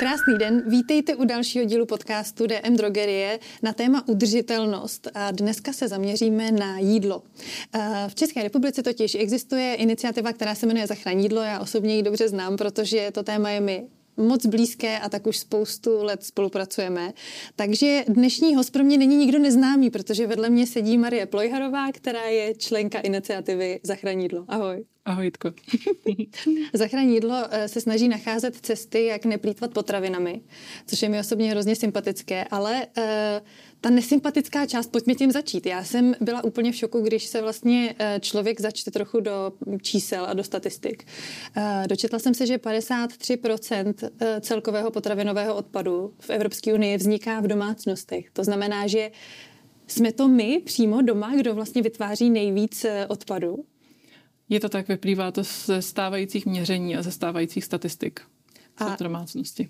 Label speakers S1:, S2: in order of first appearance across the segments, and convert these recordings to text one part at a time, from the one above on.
S1: Krásný den, vítejte u dalšího dílu podcastu DM Drogerie na téma udržitelnost. A dneska se zaměříme na jídlo. V České republice totiž existuje iniciativa, která se jmenuje Zachraň jídlo, já osobně ji dobře znám, protože to téma je mi moc blízké a tak už spoustu let spolupracujeme. Takže dnešní host pro mě není nikdo neznámý, protože vedle mě sedí Marie Plojharová, která je členka iniciativy Zachranídlo. Ahoj.
S2: Ahoj, Jitko.
S1: Zachranídlo eh, se snaží nacházet cesty, jak neplýtvat potravinami, což je mi osobně hrozně sympatické, ale uh, ta nesympatická část, pojďme tím začít. Já jsem byla úplně v šoku, když se vlastně eh, člověk začte trochu do čísel a do statistik. Dočetla jsem se, že 53% eh, celkového potravinového odpadu v Evropské unii vzniká v domácnostech. To znamená, že jsme to my přímo doma, kdo vlastně vytváří nejvíc odpadu.
S2: Je to tak, vyplývá to ze stávajících měření a ze stávajících statistik a domácnosti.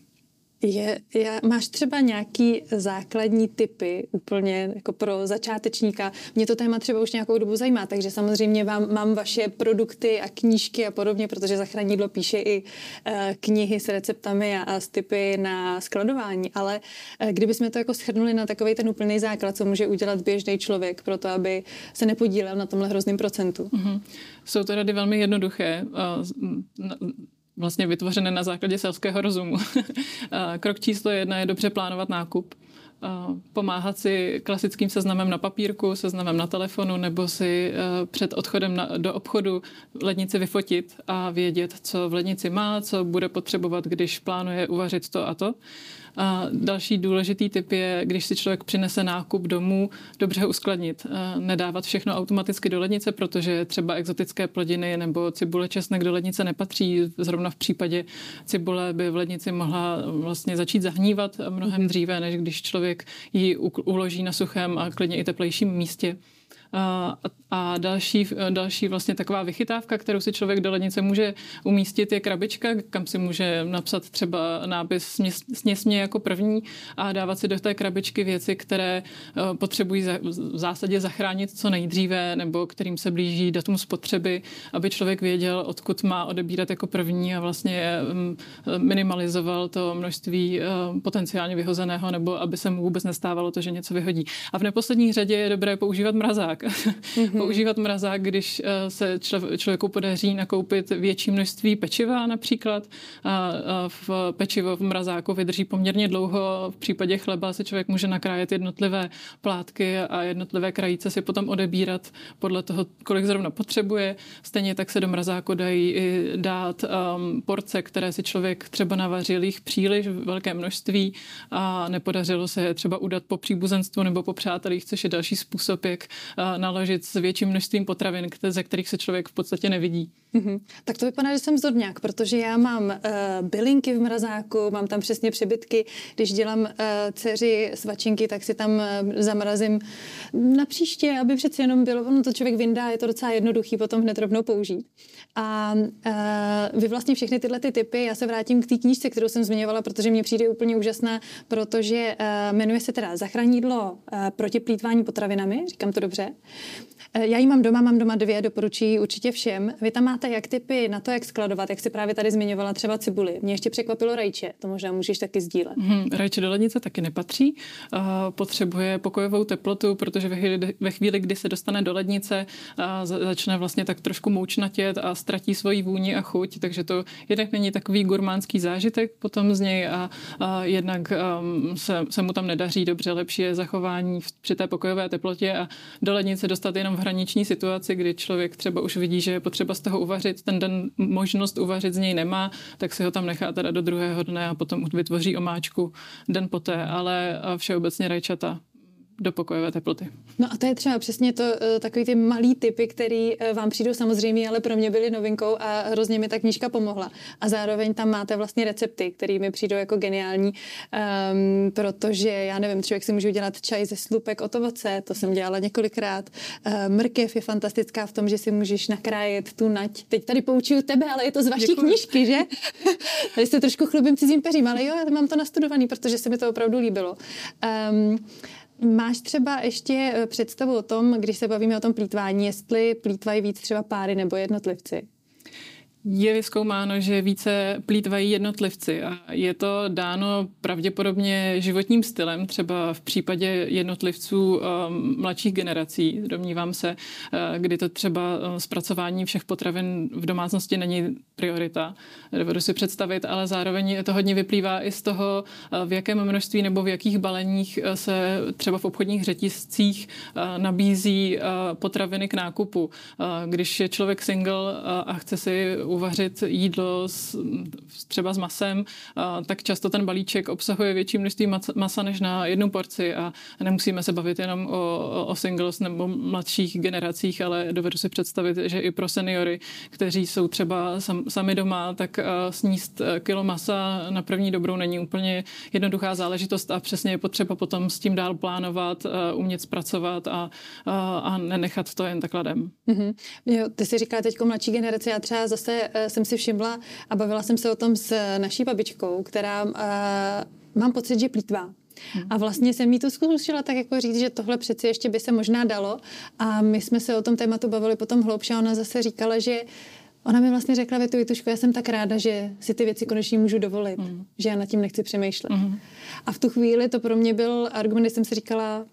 S1: Je, je, máš třeba nějaký základní typy úplně jako pro začátečníka? Mě to téma třeba už nějakou dobu zajímá, takže samozřejmě vám, mám vaše produkty a knížky a podobně, protože Zachranídlo píše i uh, knihy s receptami a, a s typy na skladování, ale uh, kdybychom to jako schrnuli na takový ten úplný základ, co může udělat běžný člověk pro to, aby se nepodílel na tomhle hrozném procentu? Mm-hmm.
S2: Jsou to rady velmi jednoduché. Uh, vlastně vytvořené na základě selského rozumu. Krok číslo jedna je dobře plánovat nákup pomáhat si klasickým seznamem na papírku, seznamem na telefonu nebo si e, před odchodem na, do obchodu lednici vyfotit a vědět, co v lednici má, co bude potřebovat, když plánuje uvařit to a to. A další důležitý typ je, když si člověk přinese nákup domů, dobře ho uskladnit. Nedávat všechno automaticky do lednice, protože třeba exotické plodiny nebo cibule česnek do lednice nepatří. Zrovna v případě cibule by v lednici mohla vlastně začít zahnívat mnohem mhm. dříve, než když člověk ji uloží na suchém a klidně i teplejším místě. A, a další, další vlastně taková vychytávka, kterou si člověk do lednice může umístit, je krabička, kam si může napsat třeba nápis sněs mě jako první a dávat si do té krabičky věci, které e, potřebují v zásadě zachránit co nejdříve nebo kterým se blíží datum spotřeby, aby člověk věděl, odkud má odebírat jako první a vlastně minimalizoval to množství e, potenciálně vyhozeného nebo aby se mu vůbec nestávalo to, že něco vyhodí. A v neposlední řadě je dobré používat mrazák mm-hmm. používat mrazák, když eh, se člověku podaří nakoupit větší množství pečiva například. A v pečivo v mrazáku vydrží poměrně dlouho. V případě chleba se člověk může nakrájet jednotlivé plátky a jednotlivé krajíce si potom odebírat podle toho, kolik zrovna potřebuje. Stejně tak se do mrazáku dají i dát um, porce, které si člověk třeba navařil jich příliš velké množství a nepodařilo se třeba udat po příbuzenstvu nebo po přátelích, což je další způsob, jak uh, naložit s větším množstvím potravin, ze kterých se člověk v podstatě nevidí.
S1: Mm-hmm. Tak to vypadá, že jsem zdorňák, protože já mám uh, bylinky v mrazáku, mám tam přesně přebytky. Když dělám uh, dceři svačinky, tak si tam uh, zamrazím na příště, aby přeci jenom bylo, no to člověk vyndá, je to docela jednoduchý potom hned rovnou použít. A uh, vy vlastně všechny tyhle ty typy, já se vrátím k té knížce, kterou jsem zmiňovala, protože mě přijde úplně úžasná, protože uh, jmenuje se teda Zachranídlo uh, proti plítvání potravinami, říkám to dobře. Uh, já ji mám doma, mám doma dvě, doporučuji určitě všem. Vy tam máte jak typy na to, jak skladovat, jak si právě tady zmiňovala třeba cibuli. Mě ještě překvapilo rajče, to možná můžeš taky sdílet.
S2: Hmm, rajče do lednice taky nepatří. Uh, potřebuje pokojovou teplotu, protože ve chvíli, ve chvíli, kdy se dostane do lednice, uh, začne vlastně tak trošku moučnatět a ztratí svoji vůni a chuť, takže to jednak není takový gurmánský zážitek potom z něj a, a jednak um, se, se mu tam nedaří dobře, lepší je zachování v, při té pokojové teplotě a do lednice dostat jenom hraniční situaci, kdy člověk třeba už vidí, že je potřeba z toho uvařit, ten den možnost uvařit z něj nemá, tak si ho tam nechá teda do druhého dne a potom vytvoří omáčku den poté, ale všeobecně rajčata do pokojové teploty.
S1: No a to je třeba přesně to, eh, takový ty malý typy, který eh, vám přijdou samozřejmě, ale pro mě byly novinkou a hrozně mi ta knížka pomohla. A zároveň tam máte vlastně recepty, které mi přijdou jako geniální, um, protože já nevím, člověk si může udělat čaj ze slupek od ovoce, to jsem dělala několikrát. Uh, mrkev je fantastická v tom, že si můžeš nakrájet tu nať. Teď tady poučuju tebe, ale je to z vaší Děkuji. knížky, že? tady se trošku chlubím cizím peřím, ale jo, já mám to nastudovaný, protože se mi to opravdu líbilo. Um, Máš třeba ještě představu o tom, když se bavíme o tom plítvání, jestli plítvají víc třeba páry nebo jednotlivci?
S2: Je vyzkoumáno, že více plítvají jednotlivci a je to dáno pravděpodobně životním stylem, třeba v případě jednotlivců um, mladších generací, domnívám se, uh, kdy to třeba uh, zpracování všech potravin v domácnosti není priorita. Dovedu si představit, ale zároveň to hodně vyplývá i z toho, uh, v jakém množství nebo v jakých baleních se třeba v obchodních řetiscích nabízí potraviny k nákupu. Když je člověk single a chce si uvařit jídlo s, třeba s masem, tak často ten balíček obsahuje větší množství masa než na jednu porci a nemusíme se bavit jenom o, o singles nebo mladších generacích, ale dovedu si představit, že i pro seniory, kteří jsou třeba sam, sami doma, tak sníst kilo masa na první dobrou není úplně jednoduchá záležitost a přesně je potřeba potom s tím dál plánovat, a, umět zpracovat a, a, a nenechat to jen takladem.
S1: Mm-hmm. Jo, ty si říká teď mladší generace, já třeba zase Eh, jsem si všimla a bavila jsem se o tom s naší babičkou, která uh, mám pocit, že plítvá. A vlastně jsem jí to zkusila tak jako říct, že tohle přeci ještě by se možná dalo. A my jsme se o tom tématu bavili potom hloubše a ona zase říkala, že Ona mi vlastně řekla větu, Jituško, já jsem tak ráda, že si ty věci konečně můžu dovolit, mm. že já nad tím nechci přemýšlet. Mm. A v tu chvíli to pro mě byl argument, kdy jsem si říkala,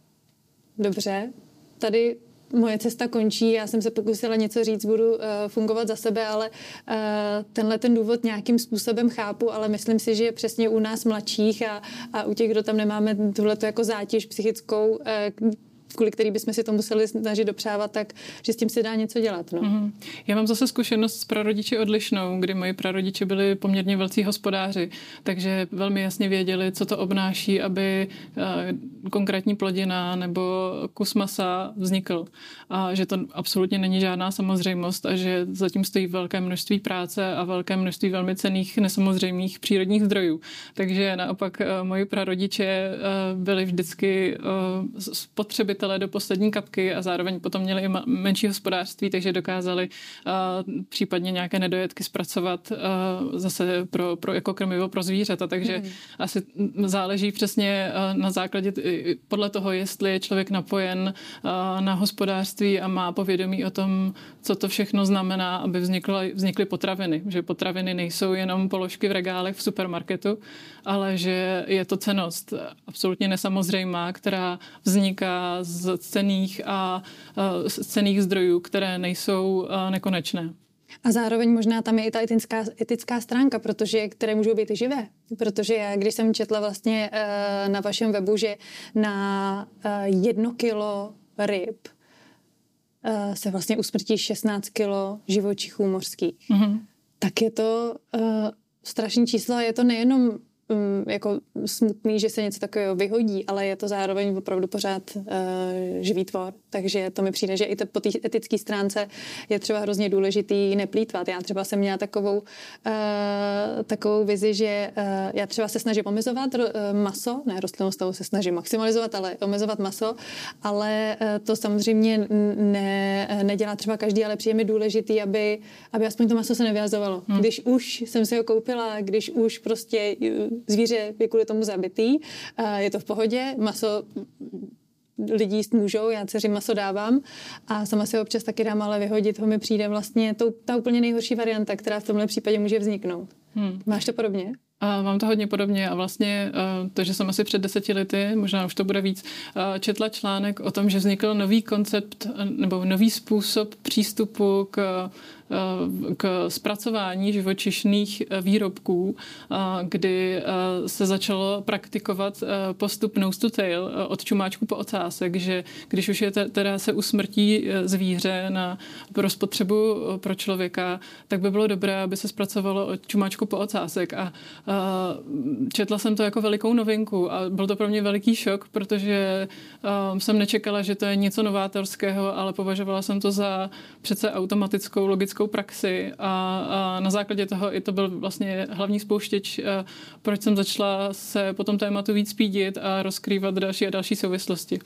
S1: dobře, tady moje cesta končí, já jsem se pokusila něco říct, budu uh, fungovat za sebe, ale uh, tenhle ten důvod nějakým způsobem chápu, ale myslím si, že přesně u nás mladších a, a u těch, kdo tam nemáme tuhle jako zátěž psychickou, uh, kvůli který bychom si to museli snažit dopřávat, tak že s tím se dá něco dělat. No. Mm-hmm.
S2: Já mám zase zkušenost s prarodiči odlišnou, kdy moji prarodiče byli poměrně velcí hospodáři, takže velmi jasně věděli, co to obnáší, aby uh, konkrétní plodina nebo kus masa vznikl. A že to absolutně není žádná samozřejmost a že zatím stojí velké množství práce a velké množství velmi cených nesamozřejmých přírodních zdrojů. Takže naopak uh, moji prarodiče uh, byli vždycky spotřebitelé spotřebitele do poslední kapky a zároveň potom měli i menší hospodářství, takže dokázali uh, případně nějaké nedojetky zpracovat uh, zase pro, pro jako krmivo pro zvířata. Takže mm. asi záleží přesně uh, na základě podle toho, jestli je člověk napojen uh, na hospodářství a má povědomí o tom, co to všechno znamená, aby vznikly, vznikly potraviny. Že potraviny nejsou jenom položky v regálech v supermarketu, ale že je to cenost absolutně nesamozřejmá, která vzniká z cených a z cených zdrojů, které nejsou nekonečné.
S1: A zároveň možná tam je i ta etická, etická stránka, protože, které můžou být i živé. Protože já, když jsem četla vlastně uh, na vašem webu, že na uh, jedno kilo ryb uh, se vlastně usmrtí 16 kilo živočichů mořských, mm-hmm. tak je to strašné číslo a je to nejenom um, jako smutný, že se něco takového vyhodí, ale je to zároveň opravdu pořád uh, živý tvor. Takže to mi přijde, že i to, po té etické stránce je třeba hrozně důležitý neplýtvat. Já třeba jsem měla takovou, uh, takovou vizi, že uh, já třeba se snažím omezovat uh, maso, ne rostlinnou stavu se snažím maximalizovat, ale omezovat maso, ale uh, to samozřejmě ne, nedělá třeba každý, ale přijde mi důležitý, aby, aby aspoň to maso se nevyhazovalo. Hmm. Když už jsem si ho koupila, když už prostě zvíře je kvůli tomu zabitý, je to v pohodě, maso lidi jíst můžou, já dceři maso dávám a sama si ho občas taky dám, ale vyhodit ho mi přijde vlastně to, ta úplně nejhorší varianta, která v tomhle případě může vzniknout. Hmm. Máš to podobně?
S2: A mám to hodně podobně a vlastně to, že jsem asi před deseti lety, možná už to bude víc, četla článek o tom, že vznikl nový koncept nebo nový způsob přístupu k k zpracování živočišných eh, výrobků, eh, kdy eh, se začalo praktikovat postup nose to tail od čumáčku po ocásek, že když už je teda se usmrtí zvíře na, pro spotřebu pro člověka, tak by bylo dobré, aby se zpracovalo od čumáčku po ocásek. A, četla jsem to jako velikou novinku a byl to pro mě veliký šok, protože jsem nečekala, že to je něco novátorského, ale považovala jsem to za přece automatickou logickou praktickou praxi a, a na základě toho i to byl vlastně hlavní spouštěč, proč jsem začala se po tom tématu víc pídit a rozkrývat další a další souvislosti.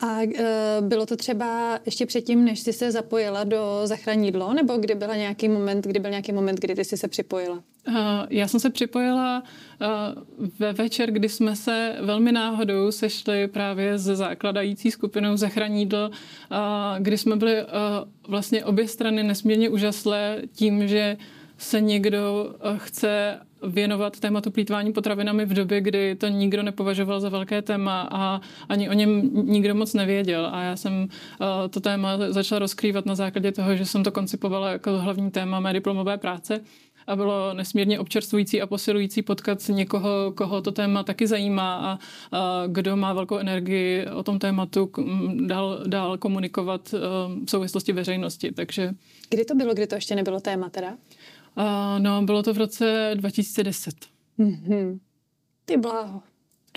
S1: A uh, bylo to třeba ještě předtím, než jsi se zapojila do zachránidlo, nebo kdy byl nějaký moment, kdy byl nějaký moment, kdy ty jsi se připojila?
S2: Uh, já jsem se připojila uh, ve večer, kdy jsme se velmi náhodou sešli právě se zakladající skupinou Zachranídl, uh, kdy jsme byli vlastně obě strany nesmírně úžaslé tím, že se někdo chce věnovat tématu plítvání potravinami v době, kdy to nikdo nepovažoval za velké téma a ani o něm nikdo moc nevěděl. A já jsem uh, to téma začala rozkrývat na základě toho, že jsem to koncipovala jako hlavní téma mé diplomové práce a bylo nesmírně občerstvující a posilující potkat někoho, koho to téma taky zajímá a, a kdo má velkou energii o tom tématu dál, dál komunikovat uh, v souvislosti veřejnosti. Takže...
S1: Kdy to bylo, kdy to ještě nebylo téma teda?
S2: Uh, no, bylo to v roce 2010.
S1: Mm-hmm. Ty bláho.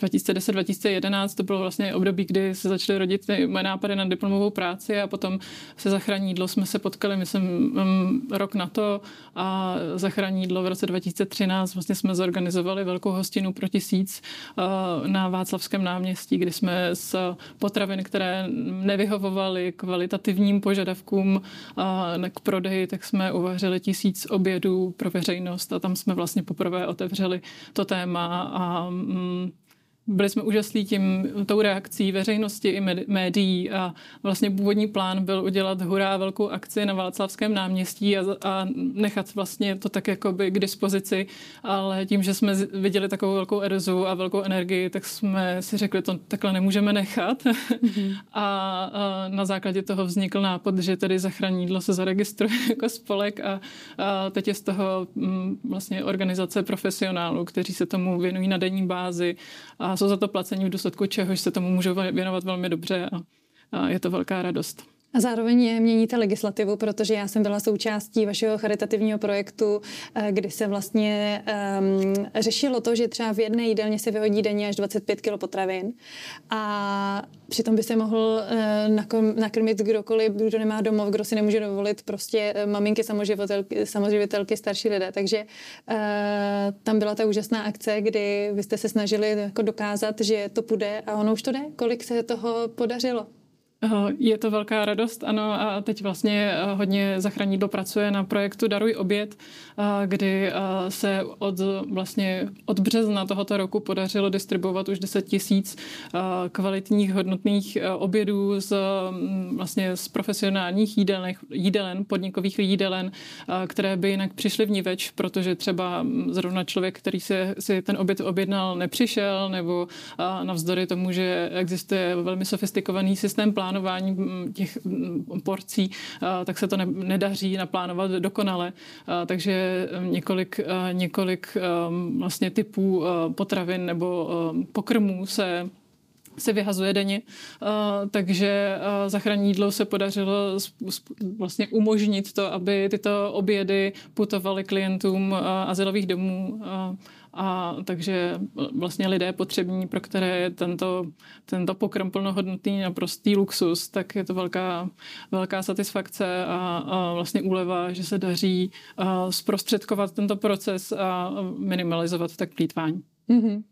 S2: 2010-2011 to bylo vlastně období, kdy se začaly rodit moje nápady na diplomovou práci a potom se zachrání jídlo jsme se potkali, myslím, um, rok na to a zachrání v roce 2013 vlastně jsme zorganizovali velkou hostinu pro tisíc uh, na Václavském náměstí, kdy jsme s potravin, které nevyhovovaly kvalitativním požadavkům uh, k prodeji, tak jsme uvařili tisíc obědů pro veřejnost a tam jsme vlastně poprvé otevřeli to téma a um, byli jsme úžaslí tím, tou reakcí veřejnosti i médií a vlastně původní plán byl udělat hurá velkou akci na Václavském náměstí a, a nechat vlastně to tak jakoby k dispozici, ale tím, že jsme viděli takovou velkou erozu a velkou energii, tak jsme si řekli, to takhle nemůžeme nechat mm-hmm. a, a na základě toho vznikl nápad, že tedy zachranídlo se zaregistruje jako spolek a, a teď je z toho m, mm, vlastně organizace profesionálů, kteří se tomu věnují na denní bázi a jsou za to placení v důsledku čehož se tomu můžou věnovat velmi dobře a, a je to velká radost.
S1: A zároveň měníte legislativu, protože já jsem byla součástí vašeho charitativního projektu, eh, kdy se vlastně um, řešilo to, že třeba v jedné jídelně se vyhodí denně až 25 kg potravin a přitom by se mohl uh, nakrmit kdokoliv, kdo nemá domov, kdo si nemůže dovolit prostě uh, maminky, samoživitelky, samoživitelky, starší lidé. Takže uh, tam byla ta úžasná akce, kdy vy jste se snažili jako dokázat, že to půjde a ono už to jde. Kolik se toho podařilo?
S2: Je to velká radost, ano, a teď vlastně eh, hodně zachránidlo pracuje na projektu Daruj oběd, eh, kdy eh, se od, vlastně od března tohoto roku podařilo distribuovat už 10 tisíc kvalitních hodnotných obědů z, mm, vlastně z profesionálních jídelen, jídelen, podnikových jídelen, které by jinak přišly v več, protože třeba mm, zrovna člověk, který se, si ten oběd objednal, nepřišel, nebo navzdory tomu, že existuje velmi sofistikovaný systém plánu, plánování mm, těch mm, porcí, tak se to ne, nedaří naplánovat dokonale. Takže několik, několik vlastně typů potravin nebo pokrmů se se vyhazuje denně, takže zachraní jídlo se podařilo vlastně umožnit to, aby tyto obědy putovaly klientům azylových domů a takže vlastně lidé potřební, pro které je tento, tento pokrm plnohodnotný naprostý luxus, tak je to velká, velká satisfakce a, a vlastně úleva, že se daří zprostředkovat tento proces a minimalizovat tak plítvání. Mm-hmm.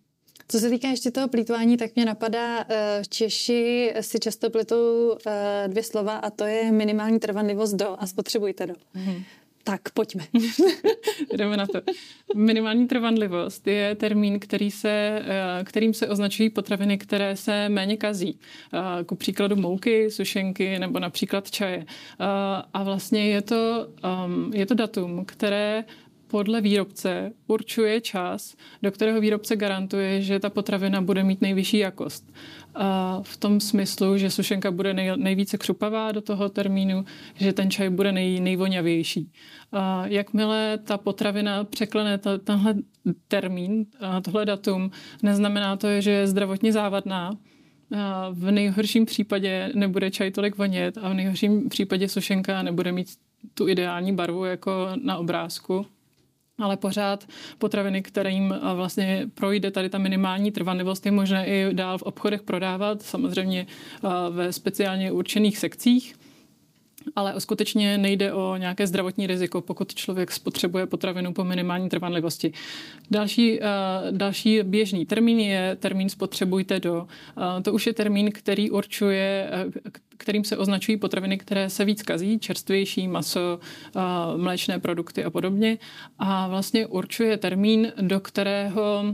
S1: Co se týká ještě toho plítvání, tak mě napadá, eh, Češi si často pletou eh, dvě slova a to je minimální trvanlivost do a spotřebujte do. Mm-hmm. Tak pojďme.
S2: Jdeme na to. Minimální trvanlivost je termín, který se, eh, kterým se označují potraviny, které se méně kazí. Eh, ku příkladu mouky, sušenky nebo například čaje. Eh, a vlastně je to, ehm, je to datum, které podle výrobce určuje čas, do kterého výrobce garantuje, že ta potravina bude mít nejvyšší jakost. A v tom smyslu, že sušenka bude nej, nejvíce křupavá do toho termínu, že ten čaj bude nej, nejvoňavější. A jakmile ta potravina překlene to, tenhle termín, a tohle datum, neznamená to, že je zdravotně závadná, a v nejhorším případě nebude čaj tolik vonět a v nejhorším případě sušenka nebude mít tu ideální barvu jako na obrázku ale pořád potraviny, kterým eh, vlastně projde tady ta minimální trvanlivost, je možné i dál v obchodech prodávat, samozřejmě eh, ve speciálně určených sekcích. Ale skutečně nejde o nějaké zdravotní riziko, pokud člověk spotřebuje potravinu po minimální trvanlivosti. Další, uh, další běžný termín je termín spotřebujte do. Uh, to už je termín, který určuje, uh, kterým se označují potraviny, které se víc kazí, čerstvější maso, mléčné produkty a podobně. A vlastně určuje termín, do kterého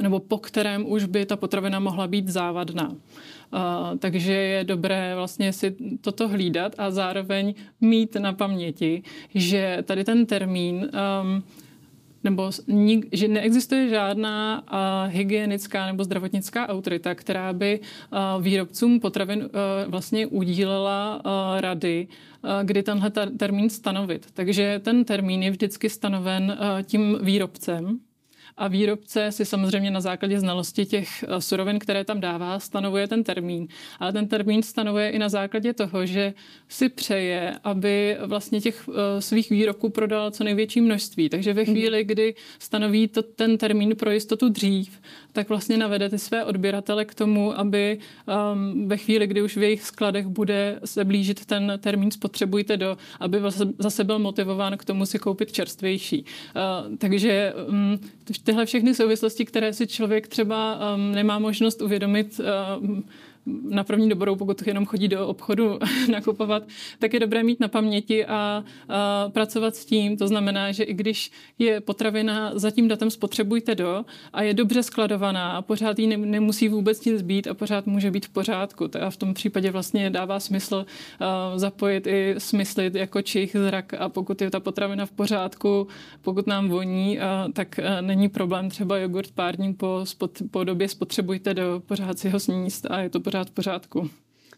S2: nebo po kterém už by ta potravina mohla být závadná. Takže je dobré vlastně si toto hlídat a zároveň mít na paměti, že tady ten termín um, nebo že neexistuje žádná uh, hygienická nebo zdravotnická autorita, která by uh, výrobcům potravin uh, vlastně udílela uh, rady, kdy tenhle termín stanovit. Takže ten termín je vždycky stanoven tím výrobcem a výrobce si samozřejmě na základě znalosti těch eh, surovin, které tam dává, stanovuje ten termín. Ale ten termín stanovuje i na základě toho, že si přeje, aby vlastně těch eh, svých výrobků prodal co největší množství. Takže ve mhm. chvíli, kdy stanoví to, ten termín pro jistotu dřív, tak vlastně navede ty své odběratele k tomu, aby um, ve chvíli, kdy už v jejich skladech bude se blížit ten termín spotřebujte do, aby zase byl motivován k tomu si koupit čerstvější. Uh, takže um, tyhle všechny souvislosti, které si člověk třeba um, nemá možnost uvědomit, uh, na první dobrou, pokud jenom chodí do obchodu nakupovat, tak je dobré mít na paměti a, a pracovat s tím. To znamená, že i když je potravina za tím datem spotřebujte do a je dobře skladovaná a pořád jí ne, nemusí vůbec nic být a pořád může být v pořádku. A v tom případě vlastně dává smysl uh, zapojit i smysly jako čich, zrak a pokud je ta potravina v pořádku, pokud nám voní, uh, tak uh, není problém třeba jogurt pár dní po, spot, po době spotřebujte do, pořád si ho sníst a je to pořád pořád v pořádku.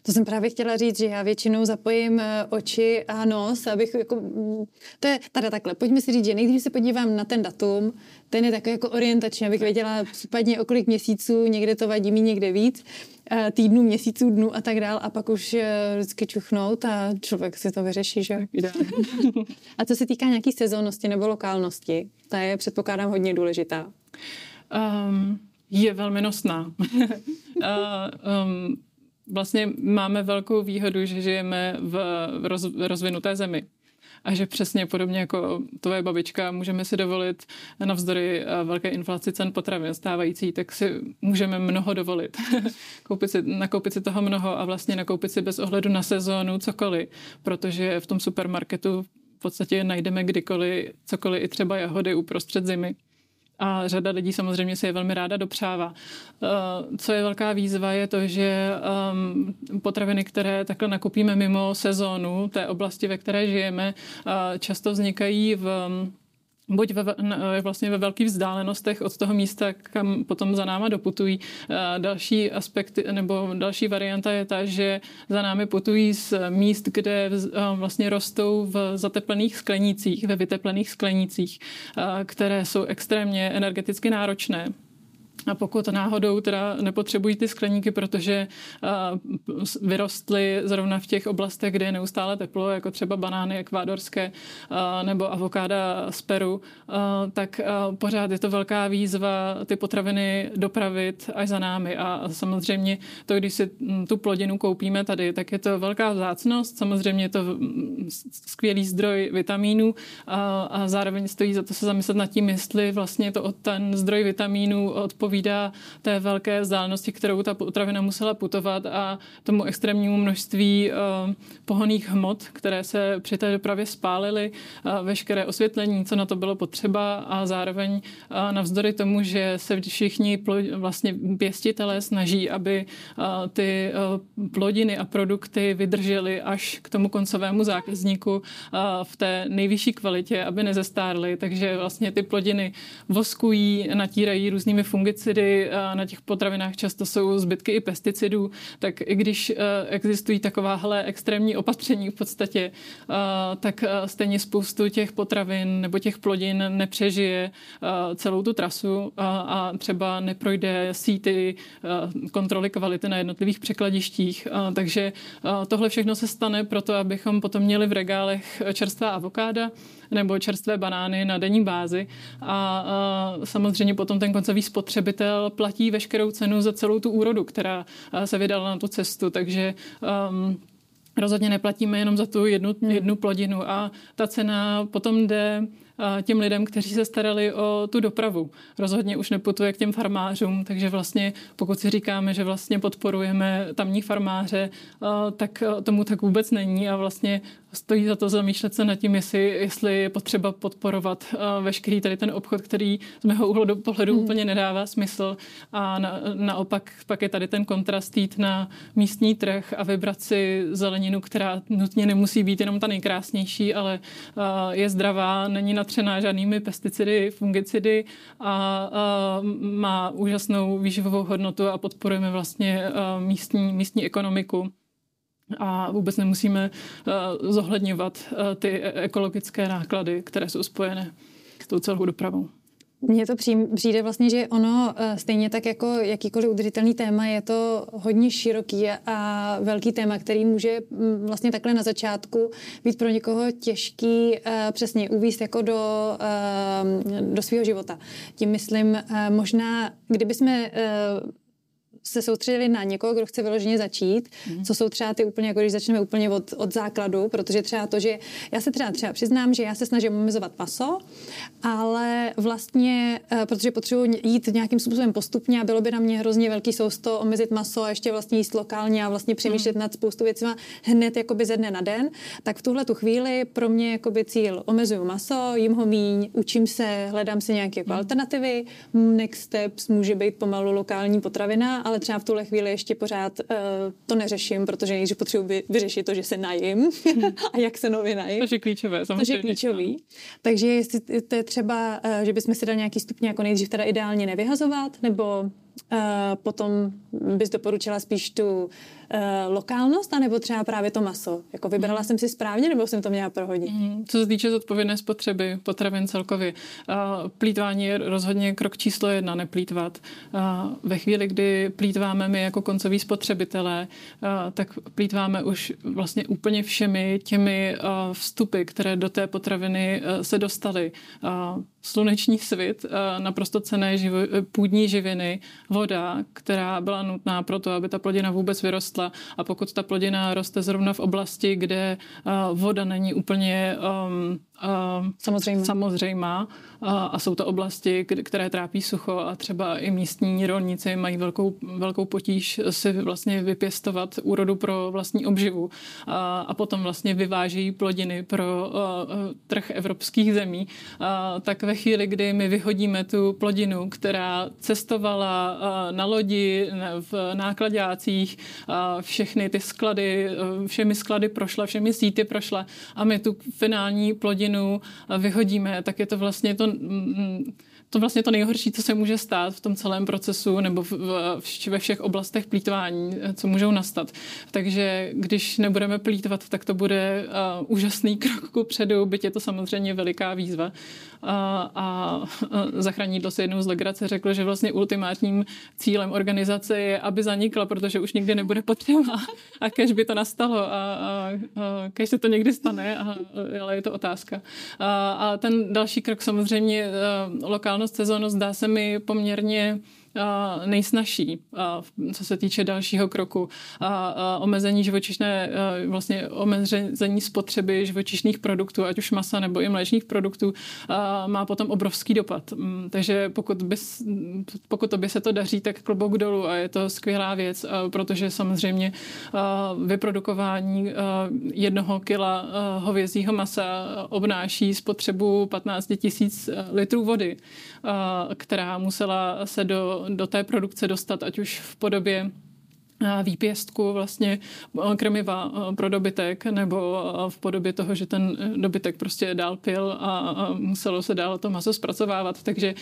S1: To jsem právě chtěla říct, že já většinou zapojím eh, oči a nos, abych jako, mm, to je tady takhle, pojďme si říct, že nejdřív se podívám na ten datum, ten je takový jako orientační, abych věděla případně o kolik měsíců, někde to vadí mi, někde víc, eh, týdnů, měsíců, dnů a tak dál a pak už eh, vždycky čuchnout a člověk si to vyřeší, že? a co se týká nějaký sezónnosti nebo lokálnosti, ta je předpokládám hodně důležitá.
S2: Um, je velmi nosná. a, um, vlastně máme velkou výhodu, že žijeme v roz, rozvinuté zemi. A že přesně podobně jako tvoje babička můžeme si dovolit navzdory eh, velké inflaci cen potravin stávající, tak si můžeme mnoho dovolit. koupit si, nakoupit si toho mnoho a vlastně nakoupit si bez ohledu na sezónu cokoliv, protože v tom supermarketu v podstatě najdeme kdykoliv cokoliv, i třeba jahody uprostřed zimy a řada lidí samozřejmě se je velmi ráda dopřává. Eh, co je velká výzva, je to, že potraviny, které takhle nakupíme mimo sezónu té oblasti, ve které žijeme, eh, často vznikají v buď ve, vlastně ve velkých vzdálenostech od toho místa, kam potom za náma doputují. Další aspekt nebo další varianta je ta, že za námi putují z míst, kde vlastně rostou v zateplených sklenících, ve vyteplených sklenících, které jsou extrémně energeticky náročné. A pokud náhodou teda nepotřebují ty skleníky, protože vyrostly zrovna v těch oblastech, kde je neustále teplo, jako třeba banány ekvádorské nebo avokáda z Peru, tak pořád je to velká výzva ty potraviny dopravit až za námi. A samozřejmě to, když si tu plodinu koupíme tady, tak je to velká vzácnost. Samozřejmě je to skvělý zdroj vitamínů a, a zároveň stojí za to se zamyslet nad tím, jestli vlastně to od ten zdroj vitamínů odpovídá odpovídá té velké vzdálenosti, kterou ta potravina musela putovat a tomu extrémnímu množství uh, pohoných hmot, které se při té dopravě spálily, uh, veškeré osvětlení, co na to bylo potřeba a zároveň uh, navzdory tomu, že se všichni vlastně pěstitelé snaží, aby ty plodiny a produkty vydržely až k tomu koncovému zákazníku v té nejvyšší kvalitě, aby nezestárly, takže vlastně ty plodiny voskují, natírají různými fungicidi pesticidy, na těch potravinách často jsou zbytky i pesticidů, tak i když e, existují takováhle extrémní opatření v podstatě, e, tak stejně spoustu těch potravin nebo těch plodin nepřežije celou tu trasu a třeba neprojde síty kontroly kvality na jednotlivých překladištích. Takže tohle všechno se stane proto, abychom potom měli v regálech čerstvá avokáda, nebo čerstvé banány na denní bázi a, a samozřejmě potom ten koncový spotřebitel platí veškerou cenu za celou tu úrodu, která se vydala na tu cestu, takže um, rozhodně neplatíme jenom za tu jednu, hmm. jednu plodinu a ta cena potom jde těm lidem, kteří se starali o tu dopravu. Rozhodně už neputuje k těm farmářům, takže vlastně pokud si říkáme, že vlastně podporujeme tamní farmáře, tak tomu tak vůbec není a vlastně stojí za to zamýšlet se nad tím, jestli, jestli je potřeba podporovat veškerý tady ten obchod, který z mého úhlu pohledu hmm. úplně nedává smysl a na, naopak pak je tady ten kontrast jít na místní trh a vybrat si zeleninu, která nutně nemusí být jenom ta nejkrásnější, ale je zdravá, není na natřená žádnými pesticidy, fungicidy a, a má úžasnou výživovou hodnotu a podporujeme vlastně místní, místní ekonomiku a vůbec nemusíme zohledňovat ty ekologické náklady, které jsou spojené s tou celou dopravou.
S1: Mně to přijde vlastně, že ono eh, stejně tak jako jakýkoliv udržitelný téma je to hodně široký a velký téma, který může mm, vlastně takhle na začátku být pro někoho těžký eh, přesně uvíst jako do, eh, do svého života. Tím myslím, možná, kdyby jsme se soustředili na někoho, kdo chce vyloženě začít, mm. co jsou třeba ty úplně, jako když začneme úplně od, od základu, protože třeba to, že já se třeba, třeba přiznám, že já se snažím omezovat maso, ale vlastně, uh, protože potřebuji jít nějakým způsobem postupně a bylo by na mě hrozně velký sousto omezit maso a ještě vlastně jíst lokálně a vlastně přemýšlet mm. nad spoustu věcmi hned jakoby ze dne na den, tak v tuhle tu chvíli pro mě jakoby cíl omezuju maso, jim ho míň, učím se, hledám si nějaké jako mm. alternativy, next steps může být pomalu lokální potravina, ale třeba v tuhle chvíli ještě pořád uh, to neřeším, protože nejdřív potřebuji vy, vyřešit to, že se najím hmm. a jak se nově najím.
S2: To je klíčové,
S1: samozřejmě. To je klíčový. Takže jestli to je třeba, uh, že bychom si dali nějaký stupně, jako nejdřív teda ideálně nevyhazovat, nebo uh, potom bys doporučila spíš tu uh, lokálnost, anebo třeba právě to maso? Jako vybrala mm. jsem si správně, nebo jsem to měla prohodit? Mm.
S2: Co se týče zodpovědné spotřeby potravin celkově, uh, plítvání je rozhodně krok číslo jedna, neplítvat. Uh, ve chvíli, kdy plítváme my jako koncoví spotřebitelé, tak plítváme už vlastně úplně všemi těmi vstupy, které do té potraviny se dostaly. Sluneční svit, naprosto cené živo, půdní živiny, voda, která byla nutná pro to, aby ta plodina vůbec vyrostla rostla. A pokud ta plodina roste zrovna v oblasti, kde voda není úplně um,
S1: Samozřejmě.
S2: samozřejmá. a jsou to oblasti, které trápí sucho a třeba i místní rolníci mají velkou, velkou potíž si vlastně vypěstovat úrodu pro vlastní obživu. A, a potom vlastně vyvážejí plodiny pro a, trh evropských zemí, a, tak ve chvíli, kdy my vyhodíme tu plodinu, která cestovala a, na lodi, v nákladácích, a všechny ty sklady, všemi sklady prošla, všemi síty prošla a my tu finální plodinu rodinu vyhodíme, tak je to vlastně to to vlastně to nejhorší, co se může stát v tom celém procesu nebo v, v, ve všech oblastech plítvání, co můžou nastat. Takže když nebudeme plítvat, tak to bude uh, úžasný krok ku předu, byť je to samozřejmě veliká výzva. A, a zachránidlo se jednou z legrace řekl, že vlastně ultimátním cílem organizace je, aby zanikla, protože už nikdy nebude potřeba. A kež by to nastalo a, a, a kež se to někdy stane, a, ale je to otázka. A, a ten další krok samozřejmě lokální sezónnost, zdá se mi poměrně nejsnažší, co se týče dalšího kroku. Omezení živočišné, vlastně omezení spotřeby živočišných produktů, ať už masa nebo i mléčných produktů, má potom obrovský dopad. Mm, takže pokud, by, pokud by se to daří, tak klobouk dolů a je to skvělá věc, protože samozřejmě vyprodukování jednoho kila hovězího masa obnáší spotřebu 15 tisíc litrů vody, která musela se do do, té produkce dostat, ať už v podobě výpěstku vlastně krmiva pro dobytek nebo v podobě toho, že ten dobytek prostě dál pil a muselo se dál to maso zpracovávat. Takže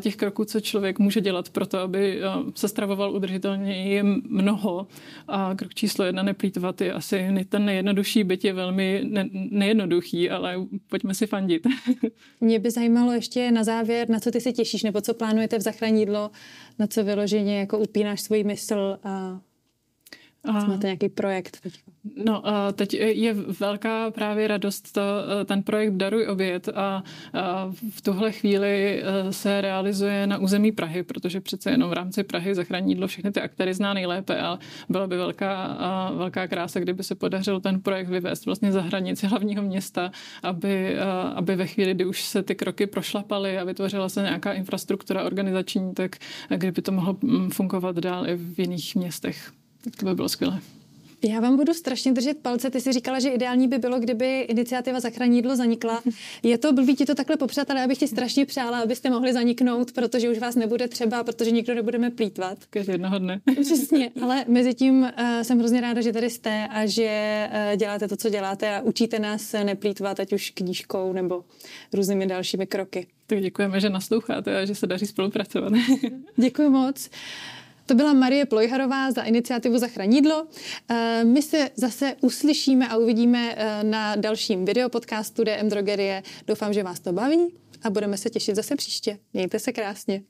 S2: těch kroků, co člověk může dělat pro to, aby se stravoval udržitelně, je mnoho. A krok číslo jedna neplýtvat je asi ten nejjednodušší, byť je velmi ne- nejednoduchý, ale pojďme si fandit.
S1: Mě by zajímalo ještě na závěr, na co ty se těšíš, nebo co plánujete v zachránidlo, na co vyloženě jako upínáš svůj mysl a A... Máte nějaký projekt teď?
S2: No, teď je velká právě radost to, ten projekt Daruj oběd a v tuhle chvíli e, se realizuje na území Prahy, protože přece jenom v rámci Prahy zachrání jídlo všechny ty aktéry zná nejlépe a byla by velká, velká krása, kdyby se podařil ten projekt vyvést vlastně za hranici hlavního města, aby, aby ve chvíli, kdy už se ty kroky prošlapaly a vytvořila se nějaká infrastruktura organizační, tak kdyby to mohlo fungovat dál i v jiných městech. Tak to by bylo skvělé.
S1: Já vám budu strašně držet palce. Ty jsi říkala, že ideální by bylo, kdyby iniciativa Zachrání jídlo zanikla. Je to blbý ti to takhle popřát, ale já bych ti strašně přála, abyste mohli zaniknout, protože už vás nebude třeba, protože nikdo nebudeme plítvat.
S2: Každý jednoho dne.
S1: Přesně, ale mezi tím uh, jsem hrozně ráda, že tady jste a že uh, děláte to, co děláte a učíte nás neplítvat, ať už knížkou nebo různými dalšími kroky.
S2: Tak děkujeme, že nasloucháte a že se daří spolupracovat.
S1: Děkuji moc. To byla Marie Plojharová za iniciativu Zachranídlo. Eh, my se zase uslyšíme a uvidíme eh, na dalším videopodcastu DM Drogerie. Doufám, že vás to baví a budeme se těšit zase příště. Mějte se krásně.